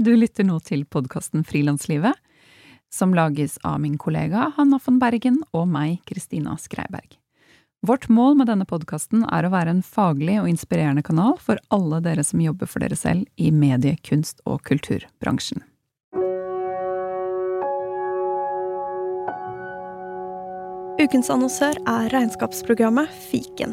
du lytter nå til podkasten Frilanslivet, som lages av min kollega Hanna von Bergen og meg, Kristina Skreiberg. Vårt mål med denne podkasten er å være en faglig og inspirerende kanal for alle dere som jobber for dere selv i medie-, kunst- og kulturbransjen. Ukens annonsør er regnskapsprogrammet Fiken.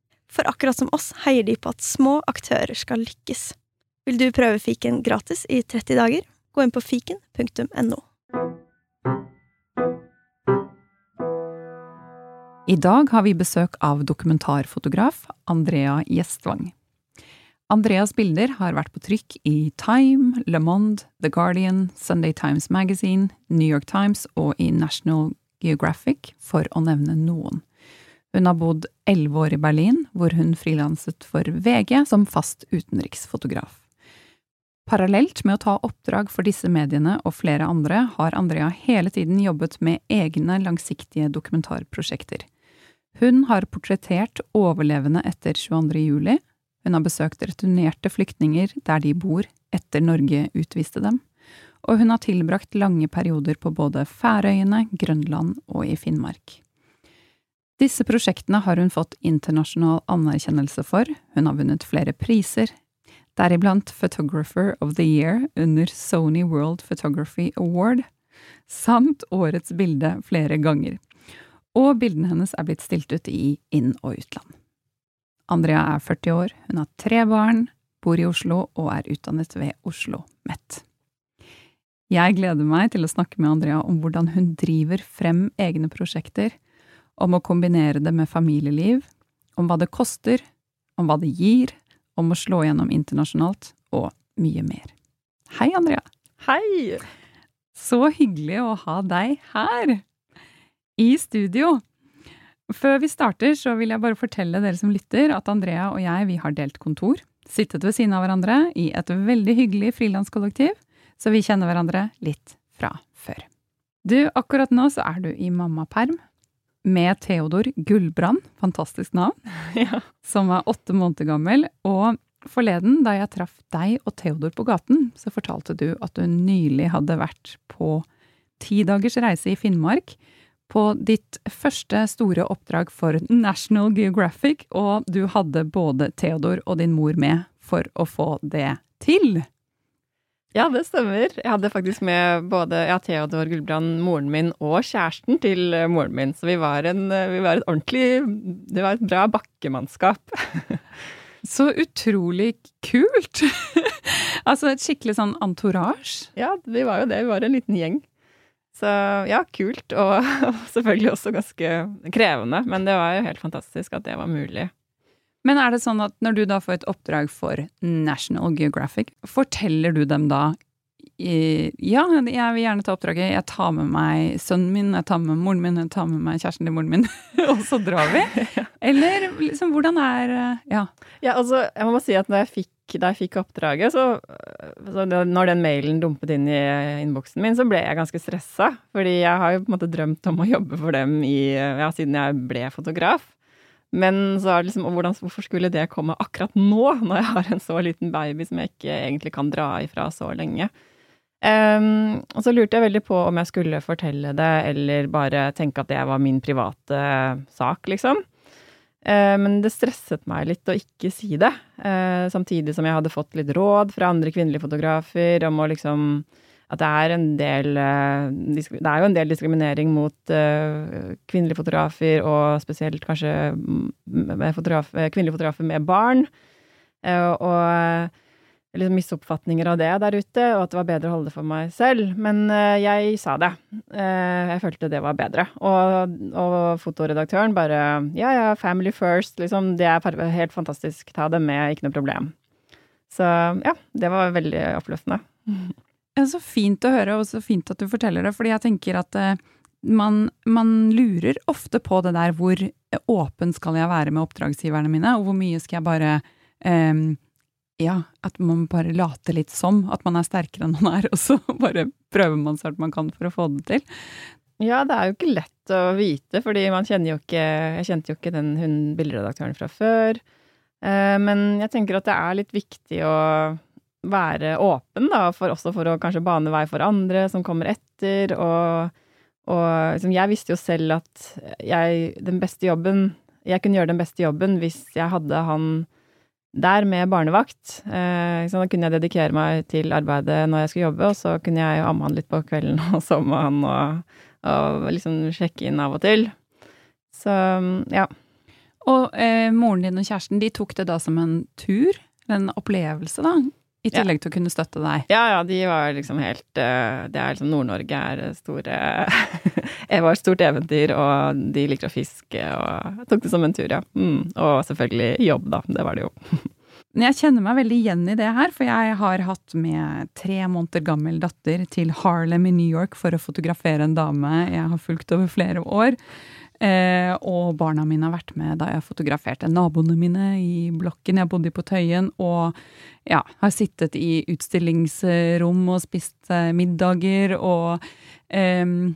For akkurat som oss heier de på at små aktører skal lykkes. Vil du prøve fiken gratis i 30 dager? Gå inn på fiken.no. I dag har vi besøk av dokumentarfotograf Andrea Gjestvang. Andreas bilder har vært på trykk i Time, Le Monde, The Guardian, Sunday Times Magazine, New York Times og i National Geographic, for å nevne noen. Hun har bodd elleve år i Berlin, hvor hun frilanset for VG som fast utenriksfotograf. Parallelt med å ta oppdrag for disse mediene og flere andre, har Andrea hele tiden jobbet med egne langsiktige dokumentarprosjekter. Hun har portrettert overlevende etter 22. juli, hun har besøkt returnerte flyktninger der de bor etter Norge utviste dem, og hun har tilbrakt lange perioder på både Færøyene, Grønland og i Finnmark. Disse prosjektene har hun fått internasjonal anerkjennelse for, hun har vunnet flere priser, deriblant Photographer of the Year under Sony World Photography Award, samt Årets bilde flere ganger, og bildene hennes er blitt stilt ut i inn- og utland. Andrea er 40 år, hun har tre barn, bor i Oslo og er utdannet ved Oslo MET. Jeg gleder meg til å snakke med Andrea om hvordan hun driver frem egne prosjekter, om å kombinere det med familieliv, om hva det koster, om hva det gir, om å slå gjennom internasjonalt, og mye mer. Hei, Andrea. Hei! Så hyggelig å ha deg her i studio. Før vi starter, så vil jeg bare fortelle dere som lytter, at Andrea og jeg vi har delt kontor. Sittet ved siden av hverandre i et veldig hyggelig frilanskollektiv, så vi kjenner hverandre litt fra før. Du, akkurat nå så er du i mammaperm, med Theodor Gullbrand, fantastisk navn, ja. som er åtte måneder gammel. Og forleden, da jeg traff deg og Theodor på gaten, så fortalte du at du nylig hadde vært på ti dagers reise i Finnmark. På ditt første store oppdrag for National Geographic, og du hadde både Theodor og din mor med for å få det til. Ja, det stemmer. Jeg hadde faktisk med både ja, Theodor Gullbrand, moren min, og kjæresten til eh, moren min. Så vi var, en, eh, vi var et ordentlig Det var et bra bakkemannskap. Så utrolig kult! altså et skikkelig sånn entourage. Ja, vi var jo det. Vi var en liten gjeng. Så ja, kult. Og, og selvfølgelig også ganske krevende. Men det var jo helt fantastisk at det var mulig. Men er det sånn at når du da får et oppdrag for National Geographic, forteller du dem da ja, jeg vil gjerne ta oppdraget. Jeg tar med meg sønnen min, jeg tar med moren min, jeg tar med meg kjæresten til moren min, og så drar vi? Eller liksom, hvordan er Ja. Ja, altså, jeg må bare si at når jeg fikk, da jeg fikk oppdraget, så, så Når den mailen dumpet inn i innboksen min, så ble jeg ganske stressa. Fordi jeg har jo på en måte drømt om å jobbe for dem i, ja, siden jeg ble fotograf. Men så er det liksom, hvordan, hvorfor skulle det komme akkurat nå, når jeg har en så liten baby som jeg ikke egentlig kan dra ifra så lenge? Um, og så lurte jeg veldig på om jeg skulle fortelle det, eller bare tenke at det var min private sak, liksom. Uh, men det stresset meg litt å ikke si det. Uh, samtidig som jeg hadde fått litt råd fra andre kvinnelige fotografer om å liksom at det er en del eh, Det er jo en del diskriminering mot uh, kvinnelige fotografer, og spesielt kanskje fotograf, kvinnelige fotografer med barn. Og liksom misoppfatninger av det der ute, og at det var bedre å holde det for meg selv. Men jeg sa det. jeg følte det var bedre. Og, og fotoredaktøren bare Ja, ja, family first, liksom. Det er helt fantastisk. Ta det med, ikke noe problem. Så ja, det var veldig oppløftende. Ja, så fint å høre, og så fint at du forteller det, fordi jeg tenker at eh, man, man, lurer ofte på det der hvor åpen skal jeg være med oppdragsgiverne mine, og hvor mye skal jeg bare um, Ja, at man bare later litt som at man er sterkere enn man er, og så bare prøver man så hardt man kan for å få det til. Ja, det er jo ikke lett å vite, fordi man kjenner jo ikke Jeg kjente jo ikke den hun bilderedaktøren fra før. Eh, men jeg tenker at det er litt viktig å være åpen, da, for, også for å kanskje bane vei for andre som kommer etter. Og, og liksom, jeg visste jo selv at jeg, den beste jobben Jeg kunne gjøre den beste jobben hvis jeg hadde han der med barnevakt. Eh, da kunne jeg dedikere meg til arbeidet når jeg skulle jobbe, og så kunne jeg jo amme han litt på kvelden og han og, og liksom sjekke inn av og til. Så ja. Og eh, moren din og kjæresten de tok det da som en tur? En opplevelse, da? I tillegg ja. til å kunne støtte deg? Ja, ja, de var liksom helt uh, Det er liksom Nord-Norge er store Det var et stort eventyr, og de liker å fiske, og jeg tok det som en tur, ja. Mm. Og selvfølgelig jobb, da. Det var det jo. Jeg kjenner meg veldig igjen i det her, for jeg har hatt med tre måneder gammel datter til Harlem i New York for å fotografere en dame jeg har fulgt over flere år. Eh, og barna mine har vært med da jeg fotograferte naboene mine i blokken jeg bodde i på Tøyen. Og ja, har sittet i utstillingsrom og spist eh, middager og eh,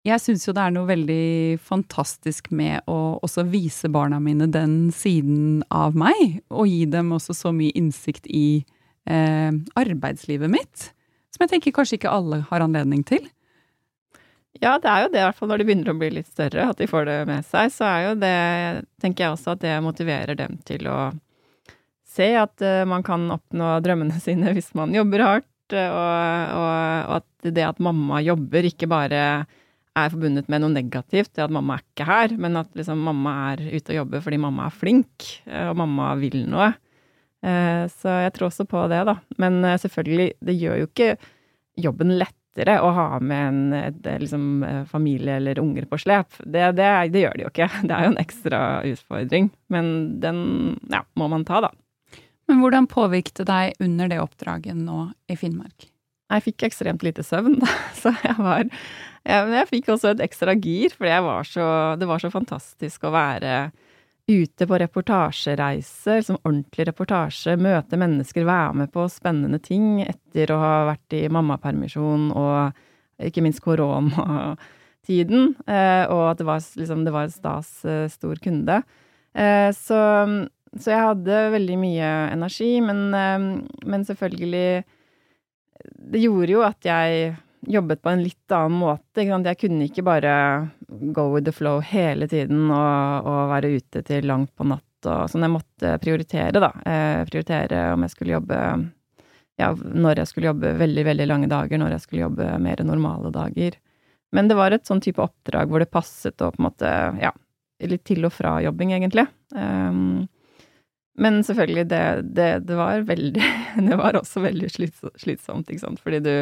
jeg syns jo det er noe veldig fantastisk med å også vise barna mine den siden av meg, og gi dem også så mye innsikt i eh, arbeidslivet mitt, som jeg tenker kanskje ikke alle har anledning til. Ja, det er jo det, i hvert fall når de begynner å bli litt større, at de får det med seg. Så er jo det, tenker jeg også, at det motiverer dem til å se at uh, man kan oppnå drømmene sine hvis man jobber hardt, uh, og, og, og, at det at mamma jobber, ikke bare er forbundet med noe negativt, det at mamma er ikke her, men at liksom mamma er ute og jobber fordi mamma er flink, uh, og mamma vil noe. Så jeg tror også på det, da. Men selvfølgelig, det gjør jo ikke jobben lett lettere å ha med en liksom, eh, familie eller unger på slep. Det, det, det, gjør det jo ikke. Det er jo en ekstra utfordring. Men den ja, må man ta, da. Men hvordan påvirket det deg under det oppdraget nå i Finnmark? Jeg fikk ekstremt lite søvn, da. Så jeg var jeg, jeg fikk også et ekstra gir, for det var så fantastisk å være ute på reportasjereiser, som ordentlig reportasje, møte mennesker, være med på spennende ting etter å ha vært i mammapermisjon og ikke minst koronatiden, eh, og at det var, liksom, det var stas eh, stor kunde. Eh, så, så, jeg hadde veldig mye energi, men, men selvfølgelig Det gjorde jo at jeg jobbet på en litt annen måte. Jeg kunne ikke bare go with the flow hele tiden og, og være ute til langt på natt og sånn. Jeg måtte prioritere, da. Eh, prioritere om jeg skulle jobbe Ja, når jeg skulle jobbe veldig, veldig lange dager, når jeg skulle jobbe mer normale dager. Men det var et sånn type oppdrag hvor det passet å på en måte Ja, litt til og fra jobbing, egentlig. Um, men selvfølgelig, det, det, det, var veldig Det var også veldig slitsomt, ikke sant, fordi du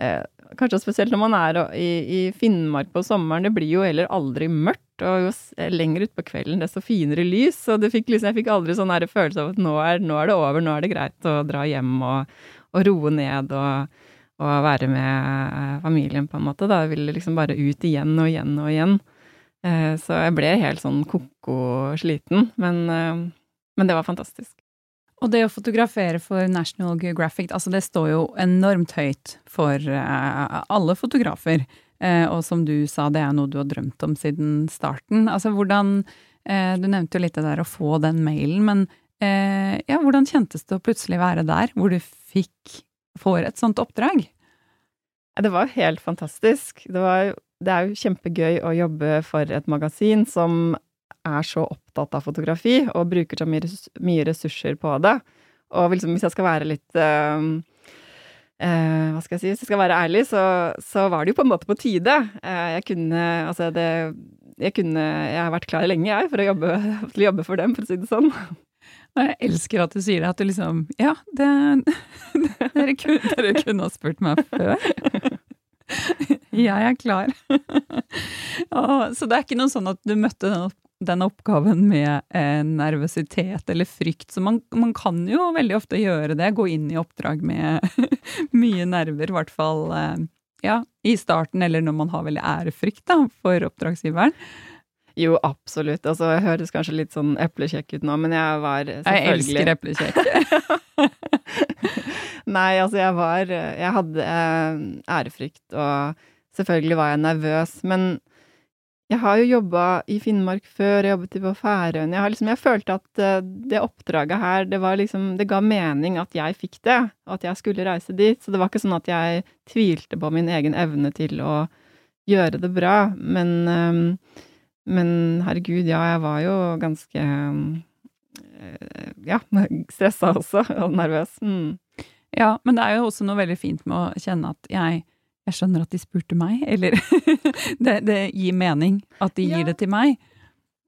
Eh, kanskje spesielt når man er i, i, Finnmark på sommeren. Det blir jo heller aldri mørkt, og jo lenger utpå kvelden, desto finere lys. Og liksom, jeg fikk aldri sånn følelse av at nå er, nå er, det over, nå er det greit å dra hjem og, og roe ned og, og, være med familien, på en måte. Da jeg ville liksom bare ut igjen og igjen og igjen. Eh, så jeg ble helt sånn ko-ko sliten, men, eh, men det var fantastisk. Og det å fotografere for National Geographic, altså det står jo enormt høyt for uh, alle fotografer. Uh, og som du sa, det er noe du har drømt om siden starten. Altså hvordan uh, Du nevnte jo litt det der å få den mailen, men ja, hvordan kjentes det å plutselig være der, hvor du fikk får et sånt oppdrag? Det var helt fantastisk. Det, var, det er jo kjempegøy å jobbe for et magasin som er så opptatt av fotografi og bruker så mye, ressurser på det. Og liksom, hvis jeg skal være litt uh, uh, Hva skal jeg si Hvis jeg skal være ærlig, så, så var det jo på en måte på tide. Uh, jeg kunne Altså, det jeg kunne Jeg har vært klar lenge, jeg, for å jobbe, til å jobbe for dem, for å si det sånn. Jeg elsker at du sier det, at du liksom Ja, det, dere, kunne, dere kunne ha spurt meg før. Jeg er klar. så det er ikke noe sånn at du møtte den den oppgaven med eh, nervøsitet eller frykt. Så man, man, kan jo veldig ofte gjøre det, gå inn i oppdrag med mye nerver, i hvert fall eh, ja, i starten, eller når man har veldig ærefrykt da, for oppdragsgiveren. Jo, absolutt. Altså, jeg høres kanskje litt sånn eplekjekk ut nå, men jeg var selvfølgelig Jeg elsker eplekjekk. Nei, altså, jeg var Jeg hadde eh, ærefrykt, og selvfølgelig var jeg nervøs. Men jeg har jo jobba i Finnmark før, jeg jobbet på Færøyene. Jeg, liksom, jeg følte at uh, det oppdraget her, det var liksom Det ga mening at jeg fikk det, og at jeg skulle reise dit. Så det var ikke sånn at jeg tvilte på min egen evne til å gjøre det bra. Men um, men herregud, ja, jeg var jo ganske eh, Ja, stressa også, og nervøs. Mm. Ja, men det er jo også noe veldig fint med å kjenne at jeg, jeg skjønner at de spurte meg, eller det, det, gir mening at de ja. gir det til meg.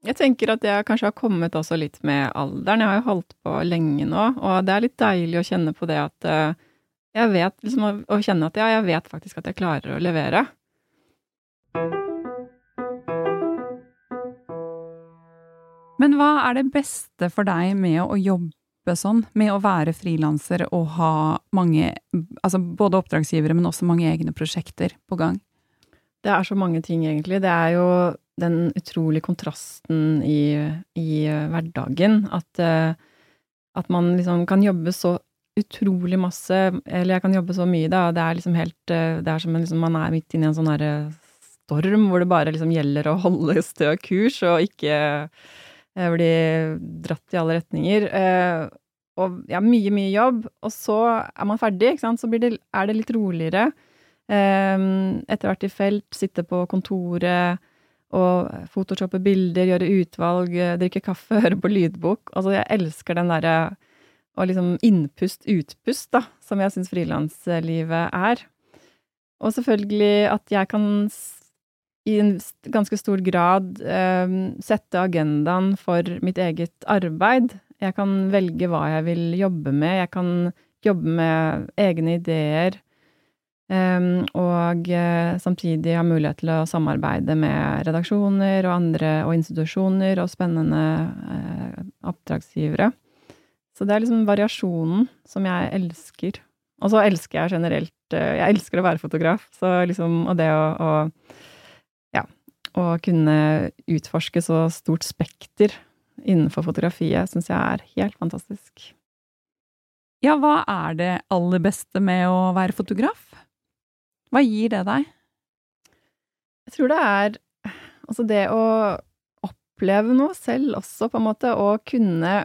Jeg tenker at jeg kanskje har kommet også litt med alderen. Jeg har jo holdt på lenge nå, og det er litt deilig å kjenne på det at uh, jeg vet, liksom, å kjenne at ja, jeg vet faktisk at jeg klarer å levere. Men hva er det beste for deg med å jobbe sånn, med å være frilanser og ha mange, altså både oppdragsgivere, men også mange egne prosjekter på gang? Det er så mange ting, egentlig. Det er jo den utrolige kontrasten i, i hverdagen. At, eh, at, man liksom kan jobbe så utrolig masse, eller jeg kan jobbe så mye, da. Det er liksom helt eh, Det er som liksom, man er midt inne i en sånn herre storm hvor det bare liksom gjelder å holde stø kurs og ikke jeg blir dratt i alle retninger. Eh, og ja, mye, mye jobb. Og så er man ferdig, ikke sant. Så det, er det litt roligere. Eh, etter hvert i felt, sitte på kontoret og photoshoppe bilder, gjøre utvalg, eh, drikke kaffe, høre på lydbok. Altså, jeg elsker den derre og liksom innpust-utpust, da, som jeg syns frilanslivet er. Og selvfølgelig at jeg kan i en ganske stor grad eh, sette agendaen for mitt eget arbeid. Jeg kan velge hva jeg vil jobbe med. Jeg kan jobbe med egne ideer. Eh, og eh, samtidig ha mulighet til å samarbeide med redaksjoner og andre og institusjoner og spennende eh, oppdragsgivere. Så det er liksom variasjonen som jeg elsker. Og så elsker jeg generelt eh, Jeg elsker å være fotograf, så liksom Og det å, å å kunne utforske så stort spekter innenfor fotografiet syns jeg er helt fantastisk. Ja, hva er det aller beste med å være fotograf? Hva gir det deg? Jeg tror det er altså det å oppleve noe selv også, på en måte, og kunne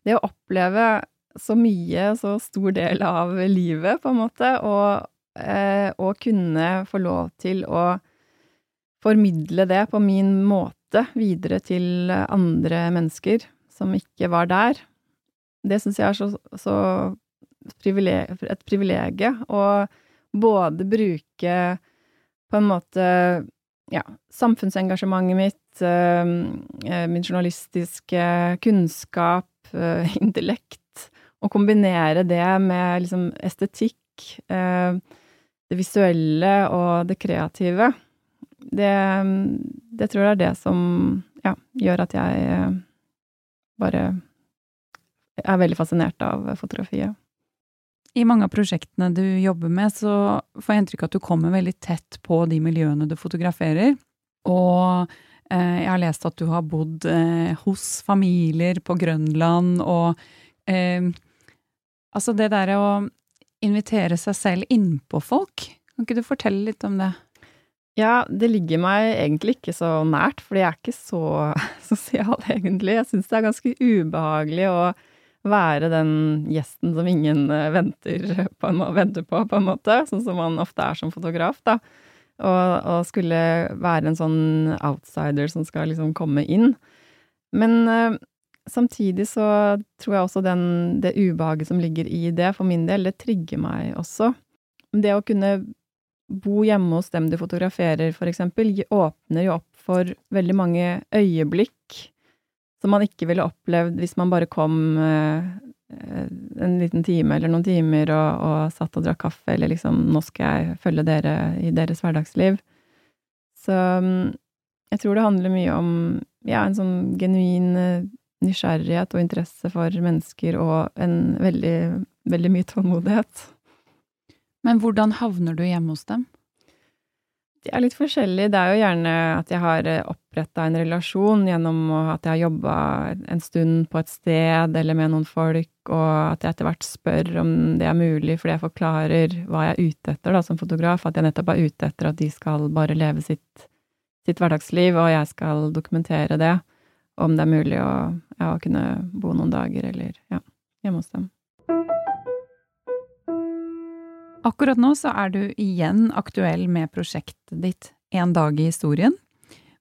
Det å oppleve så mye, så stor del av livet, på en måte, og, eh, og kunne få lov til å formidle det på min måte videre til andre mennesker som ikke var der. Det syns jeg er så, så privileg, et privilegium å både bruke på en måte ja, samfunnsengasjementet mitt, øh, min journalistiske kunnskap, øh, intellekt, og kombinere det med liksom estetikk, det visuelle og det kreative det, det tror jeg er det som ja, gjør at jeg eh, bare er veldig fascinert av fotografiet. I mange av prosjektene du jobber med, så får jeg inntrykk av at du kommer veldig tett på de miljøene du fotograferer. Og eh, jeg har lest at du har bodd eh, hos familier på Grønland, og eh, altså det derre å invitere seg selv innpå folk, kan ikke du fortelle litt om det? Ja, det ligger meg egentlig ikke så nært, fordi jeg er ikke så sosial, egentlig. Jeg syns det er ganske ubehagelig å være den gjesten som ingen eh, venter på, venter på, på en måte. Sånn som man ofte er som fotograf, da. Og, og, skulle være en sånn outsider som skal liksom komme inn. Men uh, samtidig så tror jeg også den, det ubehaget som ligger i det, for min del, det trigger meg også. Det å kunne bo hjemme hos dem du fotograferer, eksempel, åpner jo opp for veldig mange øyeblikk som man ikke ville opplevd hvis man bare kom eh, en liten time eller noen timer og, og satt og drakk kaffe, eller liksom 'nå skal jeg følge dere i deres hverdagsliv'. Så mm, jeg tror det handler mye om ja, en sånn genuin eh, nysgjerrighet og interesse for mennesker og en veldig, veldig mye tålmodighet. Men hvordan havner du hjemme hos dem? De er litt forskjellige. Det er jo gjerne at jeg har eh, oppretta en relasjon gjennom at jeg har jobba en stund på et sted eller med noen folk, og at jeg etter hvert spør om det er mulig, fordi jeg forklarer hva jeg er ute etter da, som fotograf. At jeg nettopp er ute etter at de skal bare leve sitt, sitt hverdagsliv, og jeg skal dokumentere det. Om det er mulig å, ja, kunne bo noen dager eller ja, hjemme hos dem. Akkurat nå så er du igjen aktuell med prosjektet ditt En dag i historien,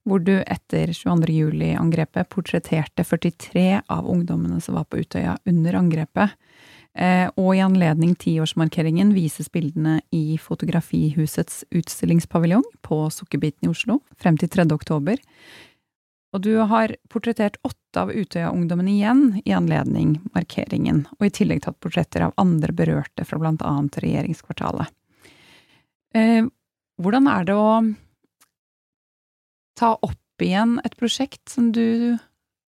hvor du etter 22. juli-angrepet portretterte 43 av ungdommene som var på Utøya under angrepet. Eh, og i anledning tiårsmarkeringen vises bildene i Fotografihusets utstillingspaviljong på Sukkerbiten i Oslo frem til 3. oktober. Og du har portrettert åtte av Utøya-ungdommene igjen i anledning markeringen, og i tillegg tatt portretter av andre berørte fra blant annet regjeringskvartalet. Eh, hvordan er det å ta opp igjen et prosjekt som du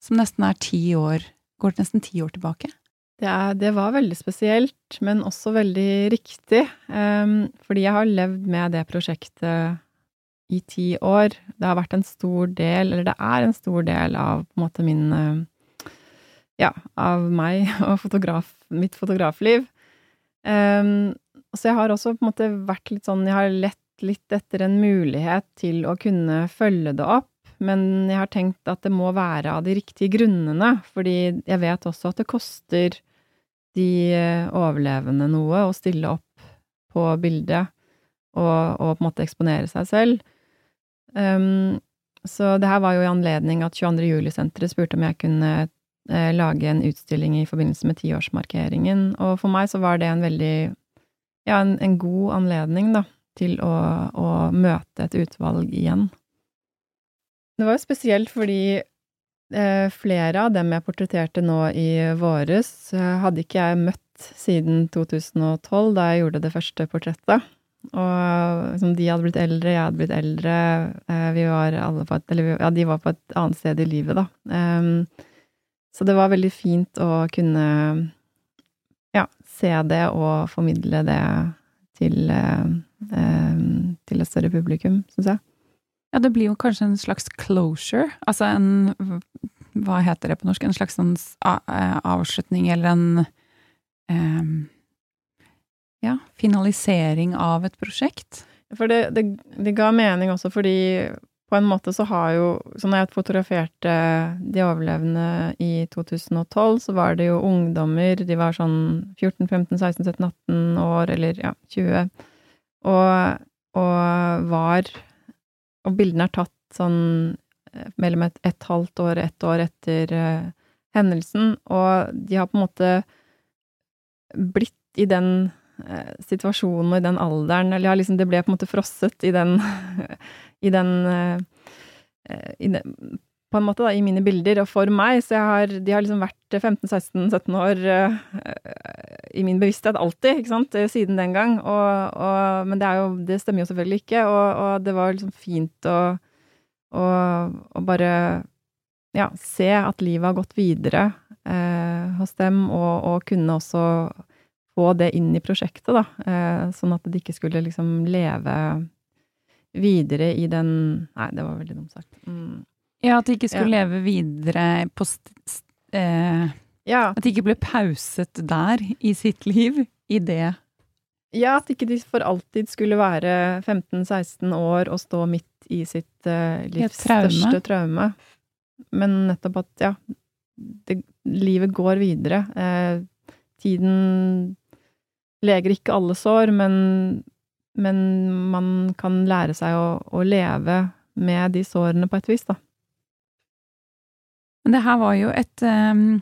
som nesten er ti år går nesten ti år tilbake? Det, er, det, var veldig spesielt, men også veldig riktig. eh, fordi jeg har levd med det prosjektet i ti år. Det har vært en stor del, eller det er en stor del av på en måte min eh, Ja, av meg og fotograf, mitt fotografliv. Um, så jeg har også på en måte vært litt sånn Jeg har lett litt etter en mulighet til å kunne følge det opp, men jeg har tenkt at det må være av de riktige grunnene, fordi jeg vet også at det koster de eh, overlevende noe å stille opp på bildet og, og på en måte eksponere seg selv. Um, så det her var jo i anledning at 22. juli-senteret spurte om jeg kunne eh, lage en utstilling i forbindelse med tiårsmarkeringen, og for meg så var det en veldig ja, en, en god anledning, da, til å, å, møte et utvalg igjen. Det var jo spesielt fordi eh, flere av dem jeg portretterte nå i våres, eh, hadde ikke jeg møtt siden 2012, da jeg gjorde det første portrettet. Og liksom, de hadde blitt eldre, jeg hadde blitt eldre. Eh, vi var alle på et Eller ja, de var på et annet sted i livet, da. Um, så det var veldig fint å kunne ja, se det og formidle det til, um, til et større publikum, syns jeg. Ja, det blir jo kanskje en slags closure. Altså en Hva heter det på norsk? En slags sånn avslutning eller en um ja, finalisering av et prosjekt? For det, det, det, ga mening også fordi på en måte så har jo Så når jeg fotograferte de overlevende i 2012, så var det jo ungdommer. De var sånn 14, 15, 16, 17, 18 år, eller ja, 20. Og, og var Og bildene er tatt sånn eh, mellom et, et halvt år, ett år etter uh, hendelsen, og de har på en måte blitt i den situasjonen og i den alderen Eller ja, liksom det ble på en måte frosset i den I den, eh, i den på en måte, da, i mine bilder. Og for meg, så har De har liksom vært 15-16-17 år i min bevissthet alltid, ikke sant, siden den gang. Og, og, men det jo Det stemmer jo selvfølgelig ikke. Og, og det var liksom fint å, å, å, bare ja, se at livet har gått videre uh, hos dem, og kunne også få det inn i prosjektet, da. Eh, sånn at de ikke skulle liksom leve videre i den Nei, det var veldig dumt sagt. Mm. Ja, at de ikke skulle ja. leve videre på eh, ja. At de ikke ble pauset der i sitt liv, i det Ja, at ikke de for alltid skulle være 15-16 år og stå midt i sitt eh, livs traume. største traume. Men nettopp at, ja, det, livet går videre. Eh, tiden leger ikke alle sår, men, men man kan lære seg å, å, leve med de sårene på et vis, da. Men det her var jo et um,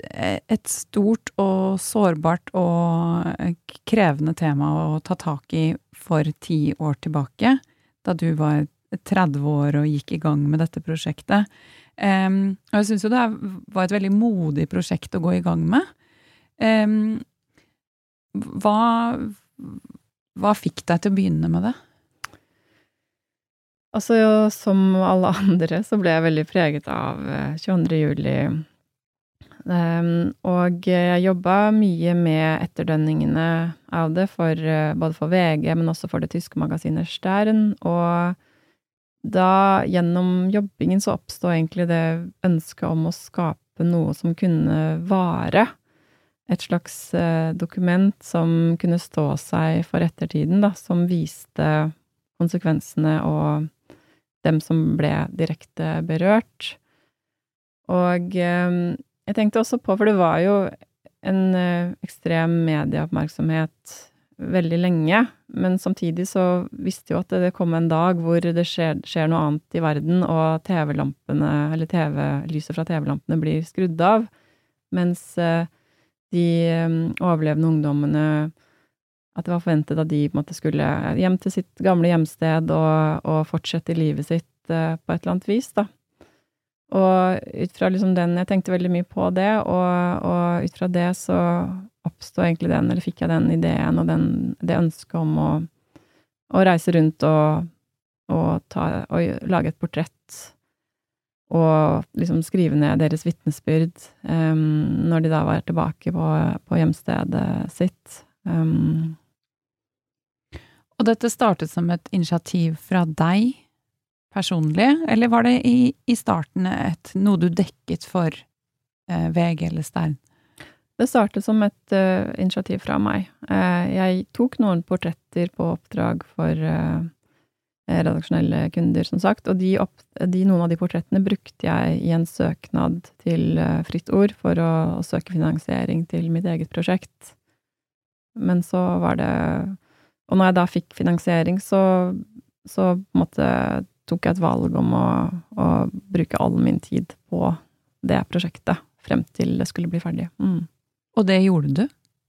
et stort og sårbart og krevende tema å ta tak i for ti år tilbake, da du var 30 år og gikk i gang med dette prosjektet. Og jeg syns jo det var et veldig modig prosjekt å gå i gang med. Um, hva, hva fikk deg til å begynne med det? Altså, som alle andre så ble jeg veldig preget av 22. Eh, juli. Um, og jeg jobba mye med etterdønningene av det, for, eh, både for VG, men også for det tyske magasinet Stern. Og da, gjennom jobbingen, så oppsto egentlig det ønsket om å skape noe som kunne vare. Et slags uh, dokument som kunne stå seg for ettertiden, da, som viste konsekvensene og dem som ble direkte berørt. Og um, jeg tenkte også på, for det var jo en uh, ekstrem medieoppmerksomhet veldig lenge, men samtidig så visste jo at det kom en dag hvor det skjer, skjer noe annet i verden, og TV-lampene, eller TV-lyset fra TV-lampene blir skrudd av, mens uh, de um, overlevende ungdommene At det var forventet at de på en måte skulle hjem til sitt gamle hjemsted og, og fortsette livet sitt uh, på et eller annet vis, da. Og ut fra liksom den Jeg tenkte veldig mye på det, og, og ut fra det så oppsto egentlig den, eller fikk jeg den ideen og den, det ønsket om å, å, reise rundt og, og, ta, og lage et portrett. Og liksom skrive ned deres vitnesbyrd um, når de da var tilbake på, på hjemstedet sitt. Um, og dette startet som et initiativ fra deg? personlig, eller var det i, i starten et, noe du dekket for eh, VG eller Stern? Det startet som et uh, initiativ fra meg. Uh, jeg tok noen portretter på oppdrag for uh, redaksjonelle kunder, som sagt, og de opp, de, noen av de portrettene brukte jeg i en søknad til Fritt Ord for å, å, søke finansiering til mitt eget prosjekt. Men så var det Og når jeg da fikk finansiering, så, så på en måte tok jeg et valg om å, å, bruke all min tid på det prosjektet frem til det skulle bli ferdig. Mm. Og det gjorde du?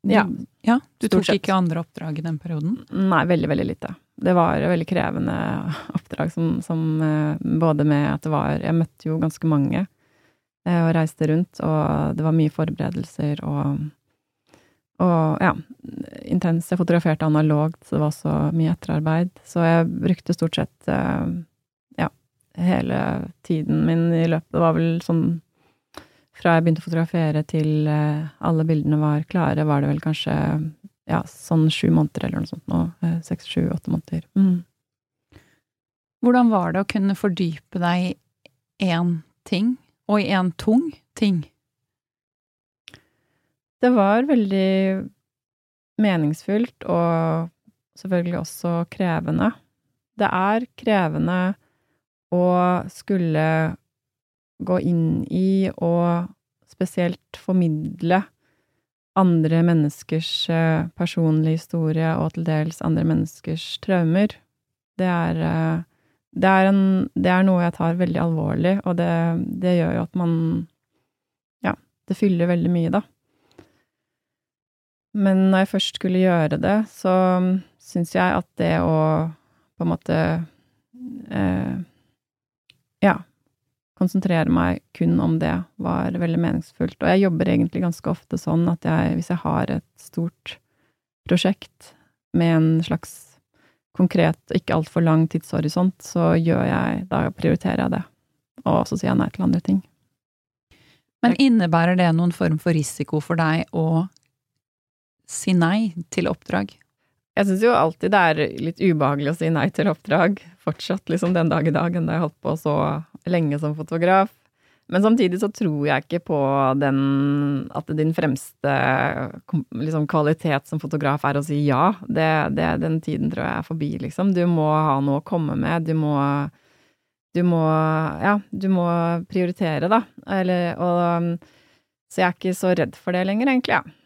Ja. ja du tok ikke andre oppdrag i den perioden? Nei, veldig, veldig lite. Det var veldig krevende oppdrag som, som eh, både med at det var Jeg møtte jo ganske mange eh, og reiste rundt, og det var mye forberedelser og og ja, intens. Jeg fotograferte analogt, så det var også mye etterarbeid. Så jeg brukte stort sett ja, hele tiden min i løpet Det var vel sånn Fra jeg begynte å fotografere til eh, alle bildene var klare, var det vel kanskje ja, sånn sju måneder eller noe sånt nå. Eh, seks, sju, åtte måneder. Mm. Hvordan var det å kunne fordype deg i én ting, og i en tung ting? Det var veldig meningsfullt og selvfølgelig også krevende. Det er krevende å skulle gå inn i og spesielt formidle andre menneskers eh, personlige historie og til dels andre menneskers traumer. Det er, eh, det er, en, det er noe jeg tar veldig alvorlig, og det, det, gjør jo at man Ja, det fyller veldig mye, da. Men når jeg først skulle gjøre det, så syns jeg at det å på en måte eh, ja, konsentrere meg kun om det var veldig meningsfullt. Og jeg jobber egentlig ganske ofte sånn at jeg, hvis jeg har et stort prosjekt med en slags konkret ikke altfor lang tidshorisont, så gjør jeg Da prioriterer jeg det. Og så sier jeg nei til andre ting. Men innebærer det noen form for risiko for deg å si nei til oppdrag? Jeg syns jo alltid det er litt ubehagelig å si nei til oppdrag, fortsatt liksom den dag i dag, da jeg holdt på så lenge som fotograf. Men samtidig så tror jeg ikke på den at din fremste liksom, kvalitet som fotograf er å si ja. Det, det, den tiden tror jeg er forbi, liksom. Du må ha noe å komme med. Du må Du må Ja, du må prioritere, da. Eller og Så jeg er ikke så redd for det lenger, egentlig, ja.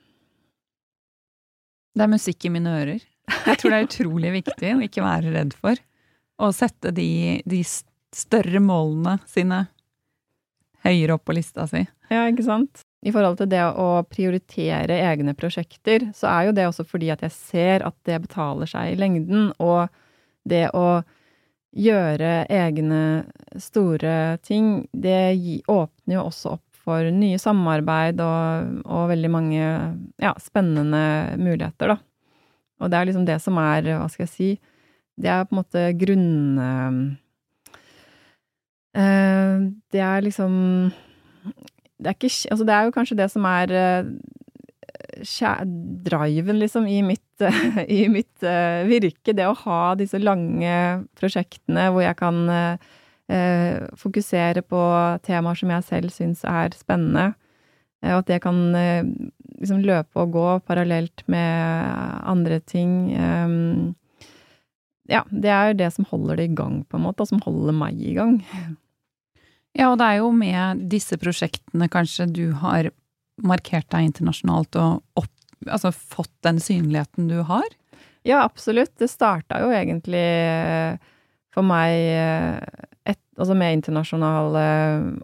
Det er musikk i mine ører. Jeg tror det er utrolig viktig å ikke være redd for å sette de, de større målene sine høyere opp på lista si. Ja, ikke sant. I forhold til det å prioritere egne prosjekter, så er jo det også fordi at jeg ser at det betaler seg i lengden, og det å gjøre egne store ting, det åpner jo også opp for nye samarbeid og, og veldig mange ja, spennende muligheter, da. Og det er liksom det som er, hva skal jeg si, det er på en måte grunn... det er liksom det er, ikke, altså det er jo kanskje det som er uh, driven, liksom, i mitt, i mitt uh, virke. Det å ha disse lange prosjektene hvor jeg kan fokusere på temaer som jeg selv syns er spennende. Og at det kan liksom løpe og gå parallelt med andre ting. Um, ja, det er jo det som holder det i gang, på en måte, og som holder meg i gang. Ja, og det er jo med disse prosjektene kanskje du har markert deg internasjonalt og opp, altså fått den synligheten du har? Ja, absolutt. Det starta jo egentlig eh, for meg eh, et, altså med internasjonale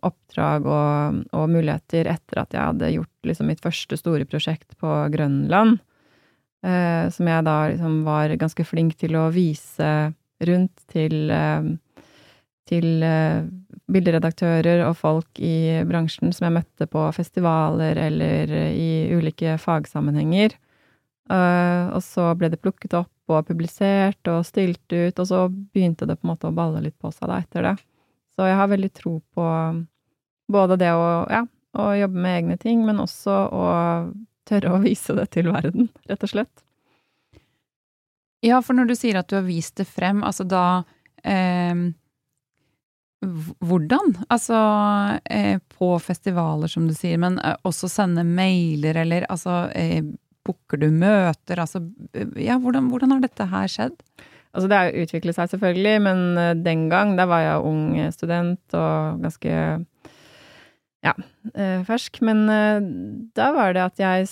oppdrag og, og, muligheter etter at jeg hadde gjort liksom mitt første store prosjekt på Grønland. Eh, som jeg da liksom var ganske flink til å vise rundt til eh, til eh, bilderedaktører og folk i bransjen som jeg møtte på festivaler eller i ulike fagsammenhenger. Eh, og så ble det plukket opp og publisert og stilt ut, og så begynte det på en måte å balle litt på seg da etter det. Så jeg har veldig tro på både det å, ja, å jobbe med egne ting, men også å tørre å vise det til verden, rett og slett. Ja, for når du sier at du har vist det frem, altså da eh, hvordan? Altså eh, på festivaler, som du sier, men eh, også sende mailer, eller altså eh, Booker du møter? Altså ja, hvordan, hvordan, har dette her skjedd? Altså det har utviklet seg selvfølgelig, men eh, den gang, da var jeg ung student og ganske ja, eh, fersk. Men eh, da var det at jeg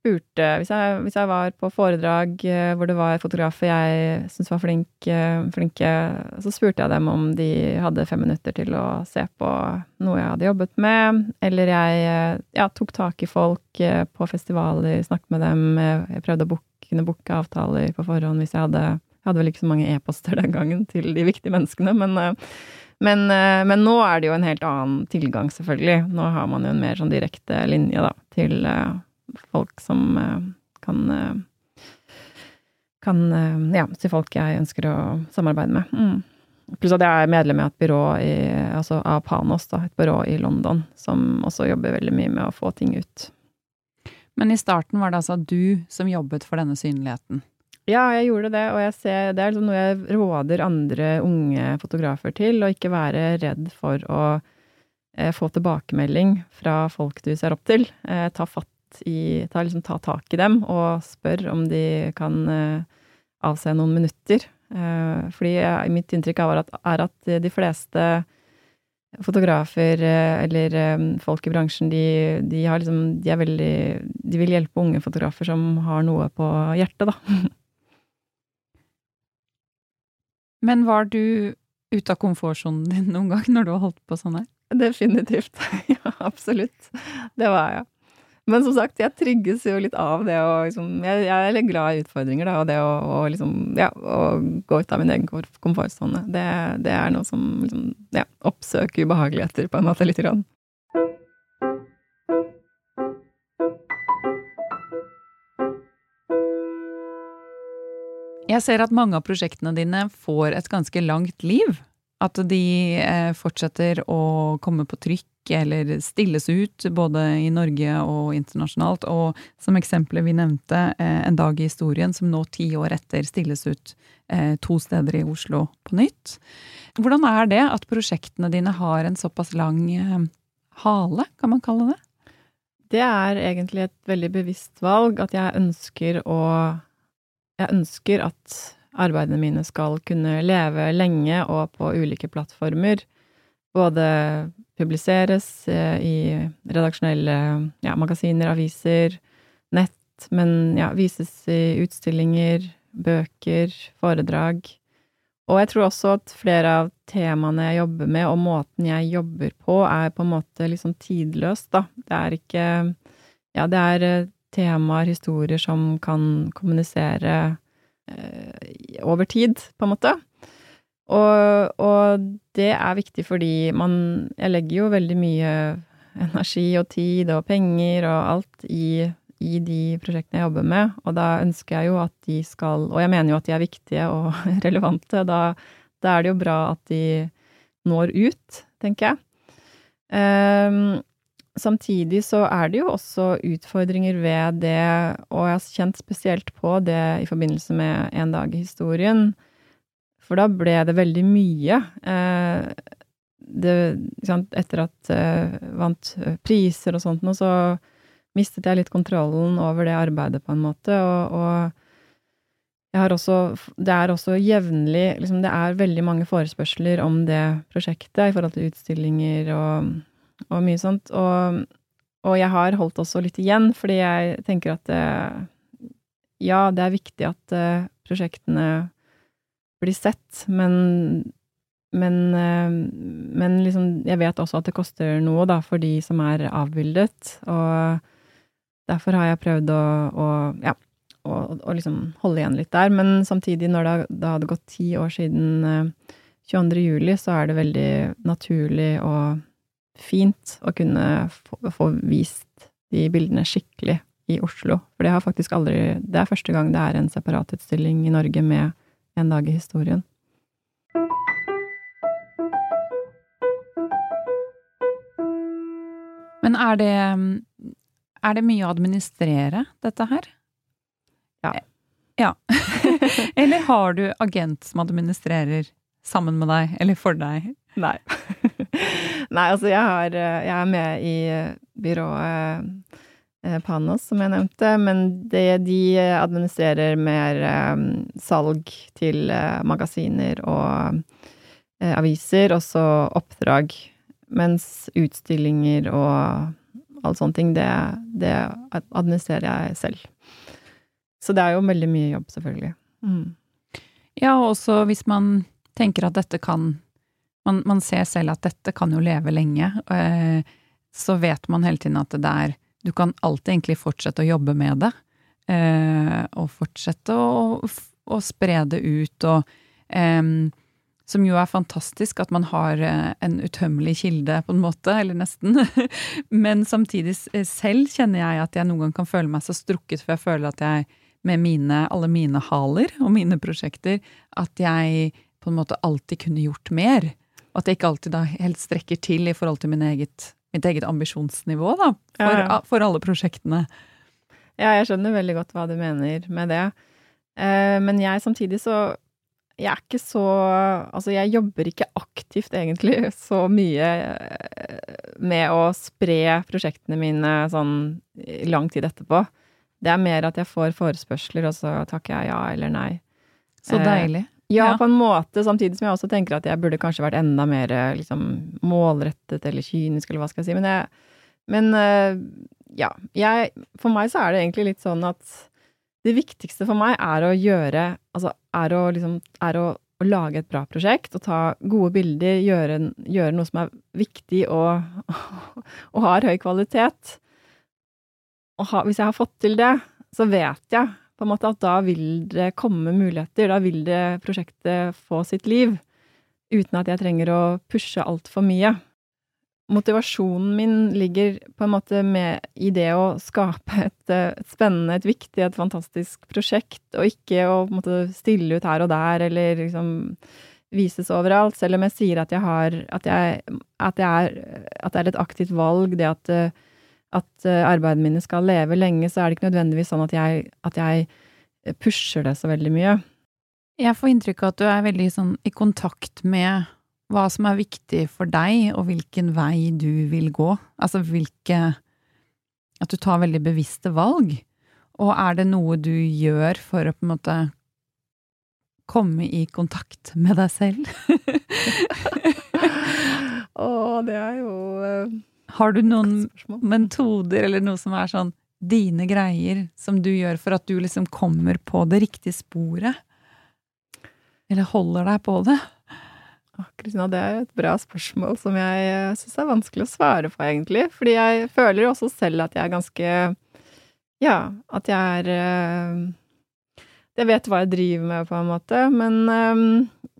spurte hvis jeg, hvis jeg, var på foredrag eh, hvor det var fotografer jeg syntes var flink, eh, flinke, så spurte jeg dem om de hadde fem minutter til å se på noe jeg hadde jobbet med. Eller jeg eh, ja, tok tak i folk på festivaler, snakket med dem. Jeg prøvde å book, kunne booke avtaler på forhånd hvis jeg hadde Jeg hadde vel ikke så mange e-poster den gangen til de viktige menneskene, men men, men, nå er det jo en helt annen tilgang, selvfølgelig. Nå har man jo en mer sånn direkte linje, da, til folk som eh, kan eh, kan eh, Ja, si folk jeg ønsker å samarbeide med. Mm. Pluss at jeg er medlem i et byrå i, altså av Panos, da, et byrå i London, som også jobber veldig mye med å få ting ut. Men i starten var det altså du som jobbet for denne synligheten? Ja, jeg gjorde det, og ser, det er liksom noe jeg råder andre unge fotografer til, å ikke være redd for å eh, få tilbakemelding fra folk du ser opp til. Eh, ta fatt i ta, liksom, ta tak i dem og spør om de kan uh, avse noen minutter. Uh, fordi jeg, mitt inntrykk er at, er at, de fleste fotografer eller folk i bransjen, de, de, har liksom De er veldig De vil hjelpe unge fotografer som har noe på hjertet, da. Men var du ute av komfortsonen din noen gang når du har holdt på sånn her? Definitivt. ja, absolutt. Det var jeg. Men som sagt, jeg trygges jo litt av det å liksom Jeg, jeg er glad i utfordringer, da, og det å, å liksom Ja, å gå ut av min egen komfortsone. Det, det er noe som liksom Ja, oppsøker ubehageligheter på en måte lite grann. Jeg ser at mange av prosjektene dine får et ganske langt liv. At de eh, fortsetter å komme på trykk eller stilles ut, både i Norge og internasjonalt. Og som eksempelet vi nevnte, eh, En dag i historien, som nå ti år etter stilles ut eh, to steder i Oslo på nytt. Hvordan er det at prosjektene dine har en såpass lang hale, kan man kalle det? Det er egentlig et veldig bevisst valg at jeg ønsker å Jeg ønsker at arbeidene mine skal kunne leve lenge og på ulike plattformer. Både publiseres eh, i redaksjonelle ja, magasiner, aviser, nett, men ja, vises i utstillinger, bøker, foredrag. Og jeg tror også at flere av temaene jeg jobber med, og måten jeg jobber på, er på en måte litt sånn tidløst, da. Det er ikke Ja, det er eh, temaer, historier, som kan kommunisere Eh, over tid, på en måte. Og, og, det er viktig fordi man Jeg legger jo veldig mye energi og tid og penger og alt i, i de prosjektene jeg jobber med, og da ønsker jeg jo at de skal Og jeg mener jo at de er viktige og relevante. Da, da er det jo bra at de når ut, tenker jeg. Um, samtidig så er det jo også utfordringer ved det, og jeg har kjent spesielt på det i forbindelse med En dag i historien. For da ble det veldig mye. Uh, det, etter at jeg uh, vant priser og sånt noe, så mistet jeg litt kontrollen over det arbeidet, på en måte, og, og jeg har også Det er også jevnlig liksom Det er veldig mange forespørsler om det prosjektet i forhold til utstillinger og, og mye sånt. Og, og, jeg har holdt også litt igjen, fordi jeg tenker at det, Ja, det er viktig at prosjektene blir sett, men men, uh, men liksom, jeg vet også at det koster noe, da, for de som er avbildet. Og derfor har jeg prøvd å, å ja, å, å liksom holde igjen litt der. Men samtidig, når det, det hadde gått ti år siden eh, 22. juli, så er det veldig naturlig og fint å kunne få, få, vist de bildene skikkelig i Oslo. For det har faktisk aldri Det er første gang det er en separatutstilling i Norge med En dag i historien. Men er det, er det mye å administrere, dette her? Ja. ja. eller har du agent som administrerer sammen med deg, eller for deg? Nei. Nei, altså jeg, har, eh, jeg er med i eh, byrået Panos, som jeg nevnte, men det, de administrerer mer um, salg til uh, magasiner og aviser, og så oppdrag. Mens utstillinger og alle sånne ting, det, det administrerer jeg selv. Så det er jo veldig mye jobb, selvfølgelig. Mm. Ja, og også hvis man tenker at dette kan man, man, ser selv at dette kan jo leve lenge, eh, så vet man hele tiden at det er Du kan alltid egentlig fortsette å jobbe med det, eh, og fortsette å, å, spre det ut, og eh, som jo er fantastisk at man har eh, en utømmelig kilde, på en måte, eller nesten. Men samtidig selv kjenner jeg at jeg noen gang kan føle meg så strukket, for jeg føler at jeg med mine, alle mine haler og mine prosjekter at jeg på en måte alltid kunne gjort mer. Og at jeg ikke alltid da helt strekker til i forhold til min eget, mitt eget ambisjonsnivå da, for, ja, ja. for, alle prosjektene. Ja, jeg skjønner veldig godt hva du mener med det. Eh, men jeg samtidig så Jeg er ikke så Altså, jeg jobber ikke aktivt egentlig så mye eh, med å spre prosjektene mine sånn lang tid etterpå. Det er mer at jeg får forespørsler, og så takker jeg ja eller nei. Så eh, deilig. Ja, ja, på en måte, samtidig som jeg også tenker at jeg burde kanskje vært enda mer liksom, målrettet eller kynisk, eller hva skal jeg si. Men, jeg, men eh, ja. Jeg, for meg så er det egentlig litt sånn at det viktigste for meg er å gjøre Altså er å liksom Er å, å lage et bra prosjekt og ta gode bilder, gjøre, gjøre noe som er viktig og, og har høy kvalitet og ha, hvis jeg har fått til det, så vet jeg på en måte at da vil det komme muligheter. Da vil det prosjektet få sitt liv. Uten at jeg trenger å pushe altfor mye. Motivasjonen min ligger på en måte med i det å skape et, et, spennende, et viktig, et fantastisk prosjekt, og ikke å måte stille ut her og der, eller liksom vises overalt. Selv om jeg sier at jeg har At, jeg, at, jeg er, at det er et aktivt valg, det at at uh, arbeidene mine skal leve lenge, så er det ikke nødvendigvis sånn at jeg, at jeg eh, pusher det så veldig mye. Jeg får inntrykk av at du er veldig sånn i kontakt med hva som er viktig for deg, og hvilken vei du vil gå. Altså hvilke At du tar veldig bevisste valg. Og er det noe du gjør for å på en måte komme i kontakt med deg selv? Å, det er jo uh har du noen metoder eller noe som er sånn dine greier, som du gjør for at du liksom kommer på det riktige sporet? Eller holder deg på det? Kristina, det er et bra spørsmål som jeg eh, syns er vanskelig å svare på, egentlig. Fordi jeg føler jo også selv at jeg er ganske Ja, at jeg er eh, jeg vet hva jeg driver med, på en måte, men um,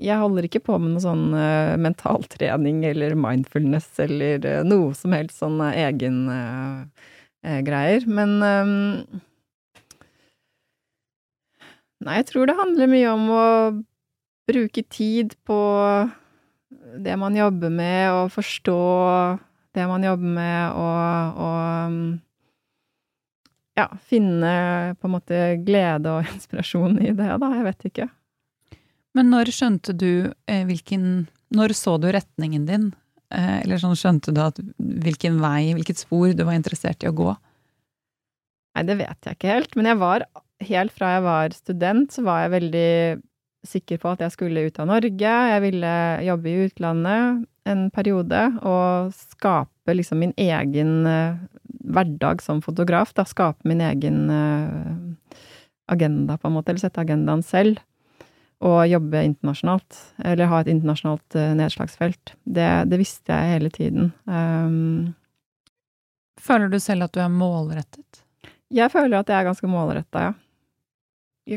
jeg holder ikke på med noe sånn uh, mentaltrening eller mindfulness eller uh, noe som helst sånn uh, egen greier. Men um, Nei, jeg tror det handler mye om å bruke tid på det man jobber med, og forstå det man jobber med, og, og ja, finne på en måte glede og inspirasjon i det, da. Jeg vet ikke. Men når skjønte du eh, hvilken Når så du retningen din? Eh, eller sånn skjønte du at hvilken vei, hvilket spor du var interessert i å gå? Nei, det vet jeg ikke helt. Men jeg var helt fra jeg var student, så var jeg veldig sikker på at jeg skulle ut av Norge. Jeg ville jobbe i utlandet en periode og skape liksom min egen uh, hverdag som fotograf. Da skape min egen uh, agenda, på en måte, eller sette agendaen selv. Og jobbe internasjonalt, eller ha et internasjonalt uh, nedslagsfelt. Det, det, visste jeg hele tiden. Um, Føler du selv at du er målrettet? Jeg føler at jeg er ganske målretta, ja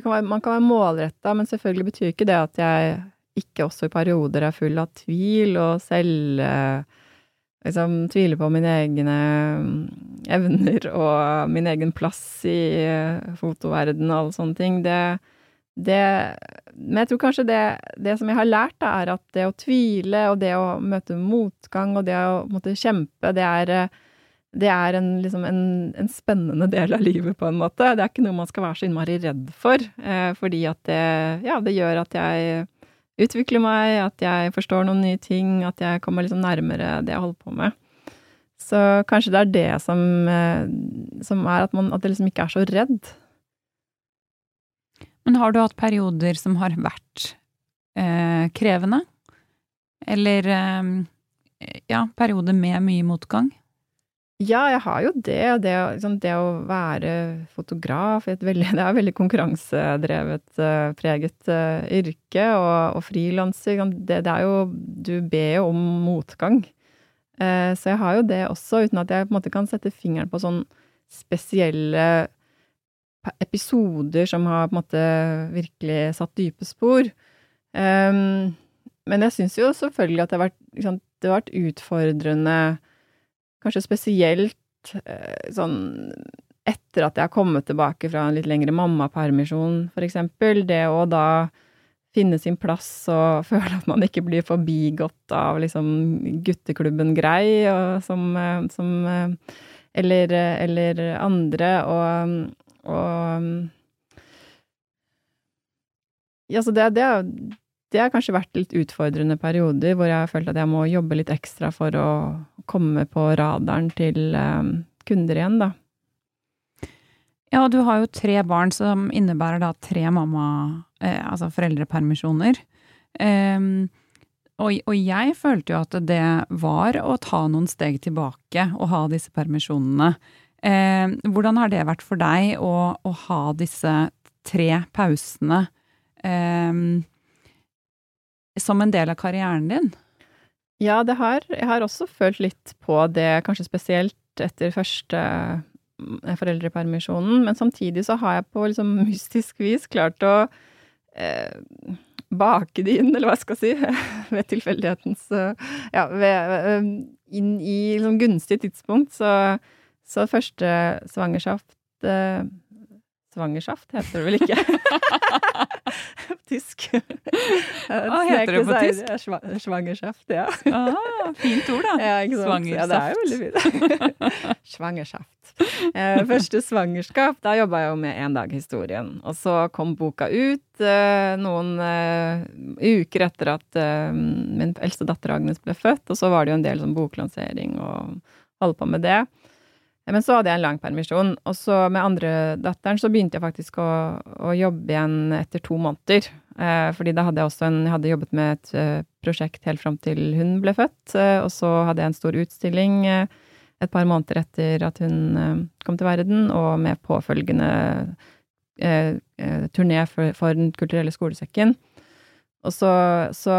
kan være, man kan være målretta, men selvfølgelig betyr ikke det at jeg ikke også i perioder er full av tvil og selv liksom tviler på mine egne mm, evner og min egen plass i eh, fotoverdenen og alle sånne ting. Det, det Men jeg tror kanskje det, det som jeg har lært, da, er at det å tvile og det å møte motgang og det å måtte kjempe, det er eh, det er en, liksom en, en, spennende del av livet, på en måte. Det er ikke noe man skal være så innmari redd for, eh, fordi at det, ja, det gjør at jeg utvikler meg, at jeg forstår noen nye ting, at jeg kommer liksom nærmere det jeg holder på med. Så kanskje det er det som, eh, som er at man at det liksom ikke er så redd. Men har du hatt perioder som har vært eh, krevende? Eller eh, ja, perioder med mye motgang? Ja, jeg har jo det. Det, liksom, det å være fotograf veldig, Det er et veldig konkurransedrevet, uh, preget uh, yrke. Og, og frilanser det, det, er jo Du ber jo om motgang. Uh, så jeg har jo det også, uten at jeg på en måte kan sette fingeren på sånn spesielle episoder som har på en måte virkelig satt dype spor. Um, men jeg syns jo selvfølgelig at det har vært, liksom, det har vært utfordrende Kanskje spesielt eh, sånn etter at jeg har kommet tilbake fra en litt lengre mammapermisjon, for eksempel. Det å da finne sin plass og føle at man ikke blir forbigått av liksom gutteklubben Grei og som, eh, som eh, eller, eller, andre, og, og Ja, så det, det, det har kanskje vært litt utfordrende perioder hvor jeg har følt at jeg må jobbe litt ekstra for å komme på radaren til um, kunder igjen, da. Ja, du har jo tre barn som innebærer da tre mamma... Eh, altså foreldrepermisjoner. Um, og, og, jeg følte jo at det var å ta noen steg tilbake og ha disse permisjonene. Eh, hvordan har det vært for deg å, å ha disse tre pausene? Eh, som en del av karrieren din? Ja, det har. Jeg har også følt litt på det, kanskje spesielt etter første eh, foreldrepermisjonen. Men samtidig så har jeg på liksom mystisk vis klart å eh, bake det inn, eller hva jeg skal si, ved tilfeldighetens Ja, ved, eh, inn i liksom gunstig tidspunkt. Så, så første svangerskap eh, Svangerskaft heter det vel ikke? tysk. Hva heter det på tysk? Svangerskaft, ja. ah, fint ord, da. Ja, Svangersaft. Ja, det er jo veldig fint. Svangersaft. Eh, første svangerskap, da jobba jeg jo med En dag historien. Og så kom boka ut eh, noen eh, uker etter at eh, min eldste datter Agnes ble født, og så var det jo en del sånn boklansering og holde på med det. Men så hadde jeg en lang permisjon, og så med andre datteren så begynte jeg faktisk å, å jobbe igjen etter to måneder. Eh, fordi da hadde jeg også en Jeg hadde jobbet med et uh, prosjekt helt fram til hun ble født, Eh, og så hadde jeg en stor utstilling eh, et par måneder etter at hun kom til verden, og med påfølgende turné for, for, Den kulturelle skolesekken. Og så, så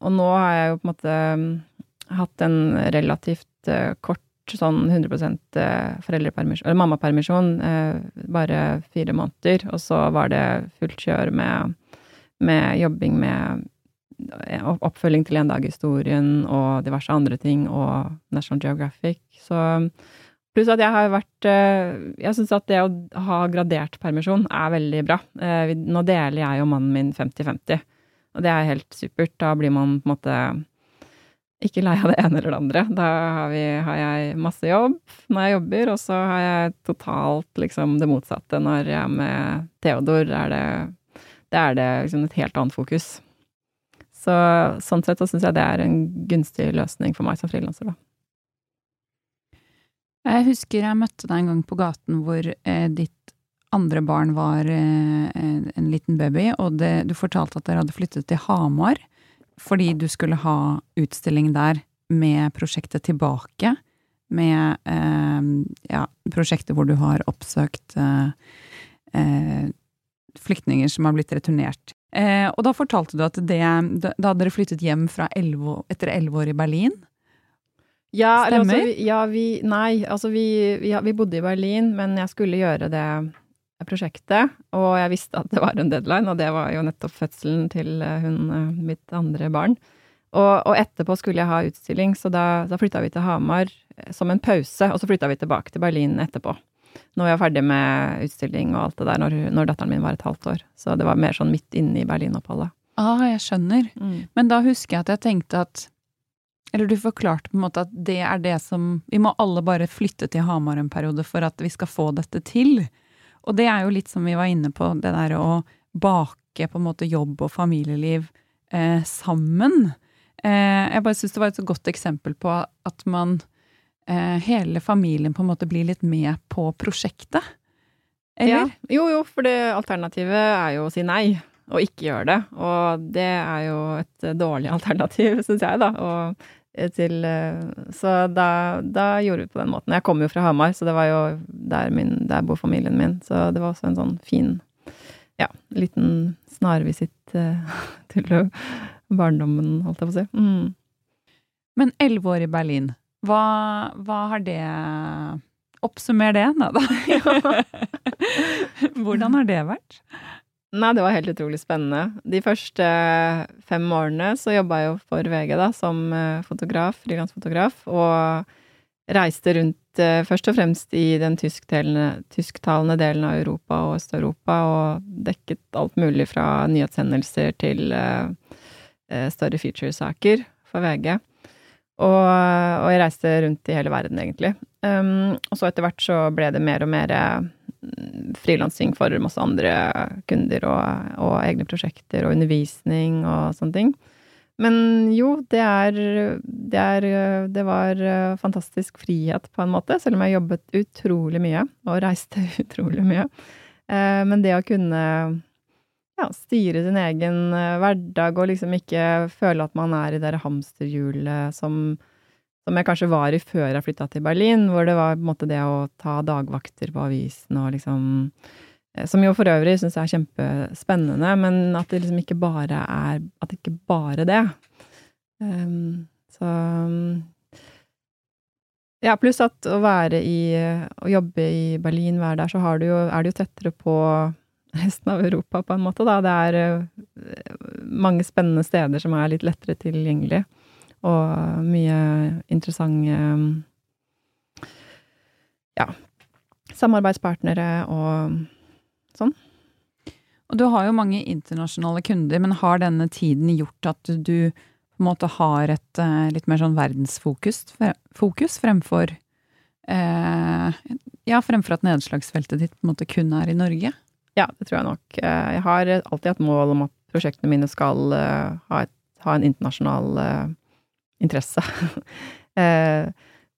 Og nå har jeg jo på en måte hatt en relativt kort sånn 100 eh, foreldrepermisjon, eller mammapermisjon, eh, bare fire måneder. Og så var det fullt kjør med, med jobbing med eh, oppfølging til En dag i historien og diverse andre ting, og National Geographic. Så Pluss at jeg har vært Jeg syns at det å ha gradert permisjon er veldig bra. Nå deler jeg og mannen min 50-50, og det er helt supert. Da blir man på en måte ikke lei av det ene eller det andre. Da har, vi, har jeg masse jobb når jeg jobber, og så har jeg totalt liksom det motsatte. Når jeg er med Theodor, er det, det er det liksom et helt annet fokus. Så sånn sett så syns jeg det er en gunstig løsning for meg som frilanser, da. Jeg husker jeg møtte deg en gang på gaten hvor eh, ditt andre barn var eh, en liten baby, og det, du fortalte at dere hadde flyttet til Hamar fordi du skulle ha utstilling der med prosjektet Tilbake. Med eh, ja, prosjekter hvor du har oppsøkt eh, eh, flyktninger som har blitt returnert. Eh, og da fortalte du at det, da hadde dere flyttet hjem 11, etter elleve år i Berlin. Ja, Stemmer? altså, vi, ja, vi Nei, altså vi, vi, vi bodde i Berlin, men jeg skulle gjøre det prosjektet, og jeg visste at det var en deadline, og det var jo nettopp fødselen til eh, hun, eh, mitt andre barn. Og, og etterpå skulle jeg ha utstilling, så da, da flytta vi til Hamar eh, som en pause, og så flytta vi tilbake til Berlin etterpå. Når vi var ferdig med utstilling og alt det der, når, når datteren min var et halvt år. Så det var mer sånn midt inne i Berlin-oppholdet. Ah, jeg skjønner. Mm. Men da husker jeg at jeg tenkte at Eller du forklarte på en måte at det er det som Vi må alle bare flytte til Hamar en periode for at vi skal få dette til. Og det er jo litt som vi var inne på, det der å bake på en måte jobb og familieliv eh, sammen. Eh, jeg bare syns det var et så godt eksempel på at man eh, Hele familien på en måte blir litt med på prosjektet. Eller? Ja. Jo, jo, for det alternativet er jo å si nei og ikke gjøre det. Og det er jo et dårlig alternativ, syns jeg, da. Og til eh, Så da, da, gjorde vi det på den måten. Jeg kommer jo fra Hamar, så det var jo der, min, der bor familien min. Så det var også en sånn fin, ja, liten snarvisitt uh, til barndommen, holdt jeg på å si. Mm. Men elleve år i Berlin, hva, hva har det Oppsummer det, da. Hvordan har det vært? Nei, det var helt utrolig spennende. De første fem årene så jobba jeg jo for VG, da, som eh, fotograf, frilansfotograf, og reiste rundt eh, først og fremst i den tysktalende, tysktalende delen av Europa og Øst-Europa, og dekket alt mulig fra nyhetshendelser til uh, større featuresaker for VG. Og, og, jeg reiste rundt i hele verden, egentlig. Um, og så etter hvert så ble det mer og mer frilansing for masse andre kunder og, og, egne prosjekter og undervisning og sånne ting. Men jo, det er, det er Det var fantastisk frihet, på en måte, selv om jeg jobbet utrolig mye og reiste utrolig mye. Eh, men det å kunne ja, styre sin egen hverdag og liksom ikke føle at man er i det hamsterhjulet som som jeg kanskje var i før jeg flytta til Berlin, hvor det var på en måte det å ta dagvakter på avisen og liksom eh, Som jo for øvrig syns jeg er kjempespennende, men at det liksom ikke bare er At det ikke bare det. Um, så Ja, pluss at å være i Å jobbe i Berlin, være der, så har du jo, er du jo tettere på resten av Europa, på en måte, da. Det er eh, mange spennende steder som er litt lettere tilgjengelig og mye interessante ja, samarbeidspartnere og sånn. Og du har jo mange internasjonale kunder, men har denne tiden gjort at du på en måte har et uh, litt mer sånn verdensfokus fokus, fremfor eh, Ja, fremfor at nedslagsfeltet ditt på en måte kun er i Norge? Ja, det tror jeg nok. Eh, jeg har alltid hatt mål om at prosjektene mine skal uh, ha, et, ha, en internasjonal interesse. Eh,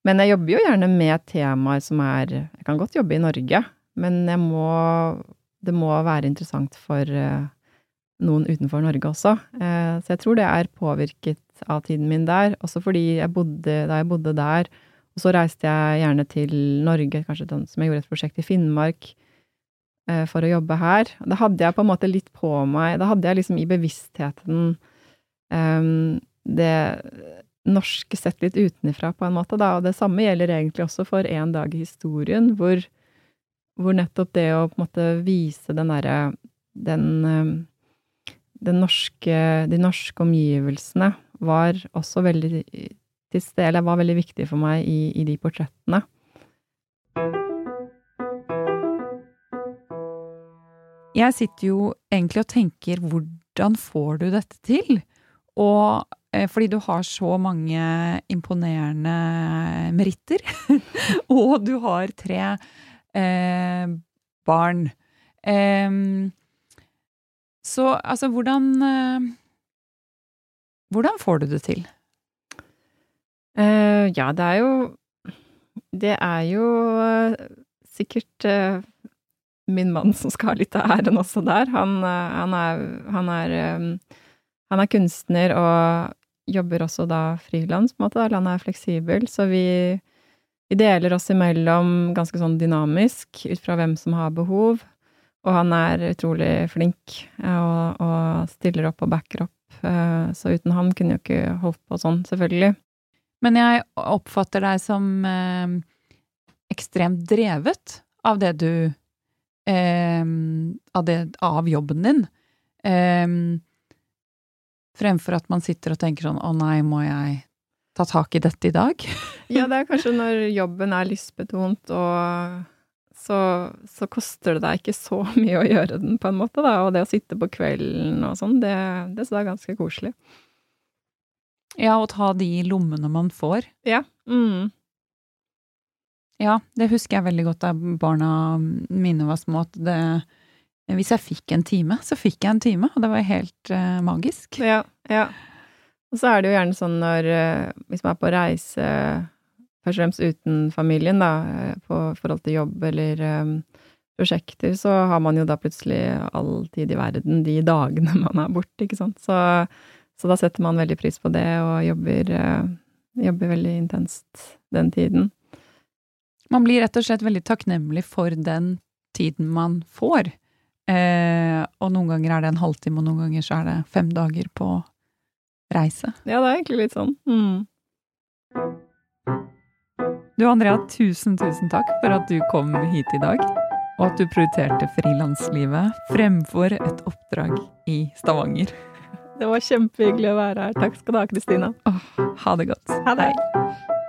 men jeg jobber jo gjerne med temaer som er Jeg kan godt jobbe i Norge, men må Det må være interessant for eh, noen utenfor Norge også. Eh, så jeg tror det er påvirket av tiden min der. Også fordi jeg bodde, da jeg bodde der, og så reiste jeg gjerne til Norge, kanskje sånn som jeg gjorde et prosjekt i Finnmark, for å jobbe her. Da hadde jeg på en måte litt på meg Da hadde jeg liksom i bevisstheten um, det norske sett litt utenfra, på en måte, da. Og det samme gjelder egentlig også for En dag i historien, hvor, hvor nettopp det å på en måte vise den derre den, eh, den norske De norske omgivelsene var også veldig til stede, var veldig viktig for meg i, i de portrettene. Jeg sitter jo egentlig og tenker hvordan får du dette til? Og fordi du har så mange imponerende meritter. og du har tre eh, barn. Eh, så altså, hvordan eh, Hvordan får du det til? Uh, ja, det er jo Det er jo uh, sikkert uh, min mann som skal ha litt av æren også der. Han, han er, han er, um, han er kunstner og jobber også da frilans, på en måte. Han er fleksibel, så vi, vi deler oss imellom ganske sånn dynamisk ut fra hvem som har behov. Og han er utrolig flink og, og stiller opp og backer opp. Så uten han kunne jo ikke holdt på sånn, selvfølgelig. Men jeg oppfatter deg som eh, ekstremt drevet av det du eh, av, det, av, jobben din. Eh, fremfor at man sitter og tenker sånn 'Å nei, må jeg ta tak i dette i dag?' ja, det er kanskje når jobben er lystbetont, og så, så, koster det deg ikke så mye å gjøre den, på en måte, da. Og det å sitte på kvelden og sånn, det, det, er ganske koselig. Ja, å ta de lommene man får. Ja. Mm. Ja, det husker jeg veldig godt da barna mine var små, at det Hvis jeg fikk en time, så fikk jeg en time, og det var helt uh, magisk. Ja, ja. Og så er det jo gjerne sånn når uh, Hvis man er på reise, først og fremst uten familien, da, eh, på forhold til jobb eller um, prosjekter, så har man jo da plutselig all tid i verden de dagene man er borte, ikke sant. Så så da setter man veldig pris på det, og jobber, uh, jobber veldig intenst den tiden. Man blir rett og slett veldig takknemlig for den tiden man får. Eh, og noen ganger er det en halvtime, og noen ganger så er det fem dager på reise. Ja, det er egentlig litt sånn. Mm. Du Andrea, tusen, tusen takk for at du kom hit i dag. Og at du prioriterte frilanslivet fremfor et oppdrag i Stavanger. Det var kjempehyggelig å være her. Takk skal du ha, Kristina. ha det godt. Ha det. Hei.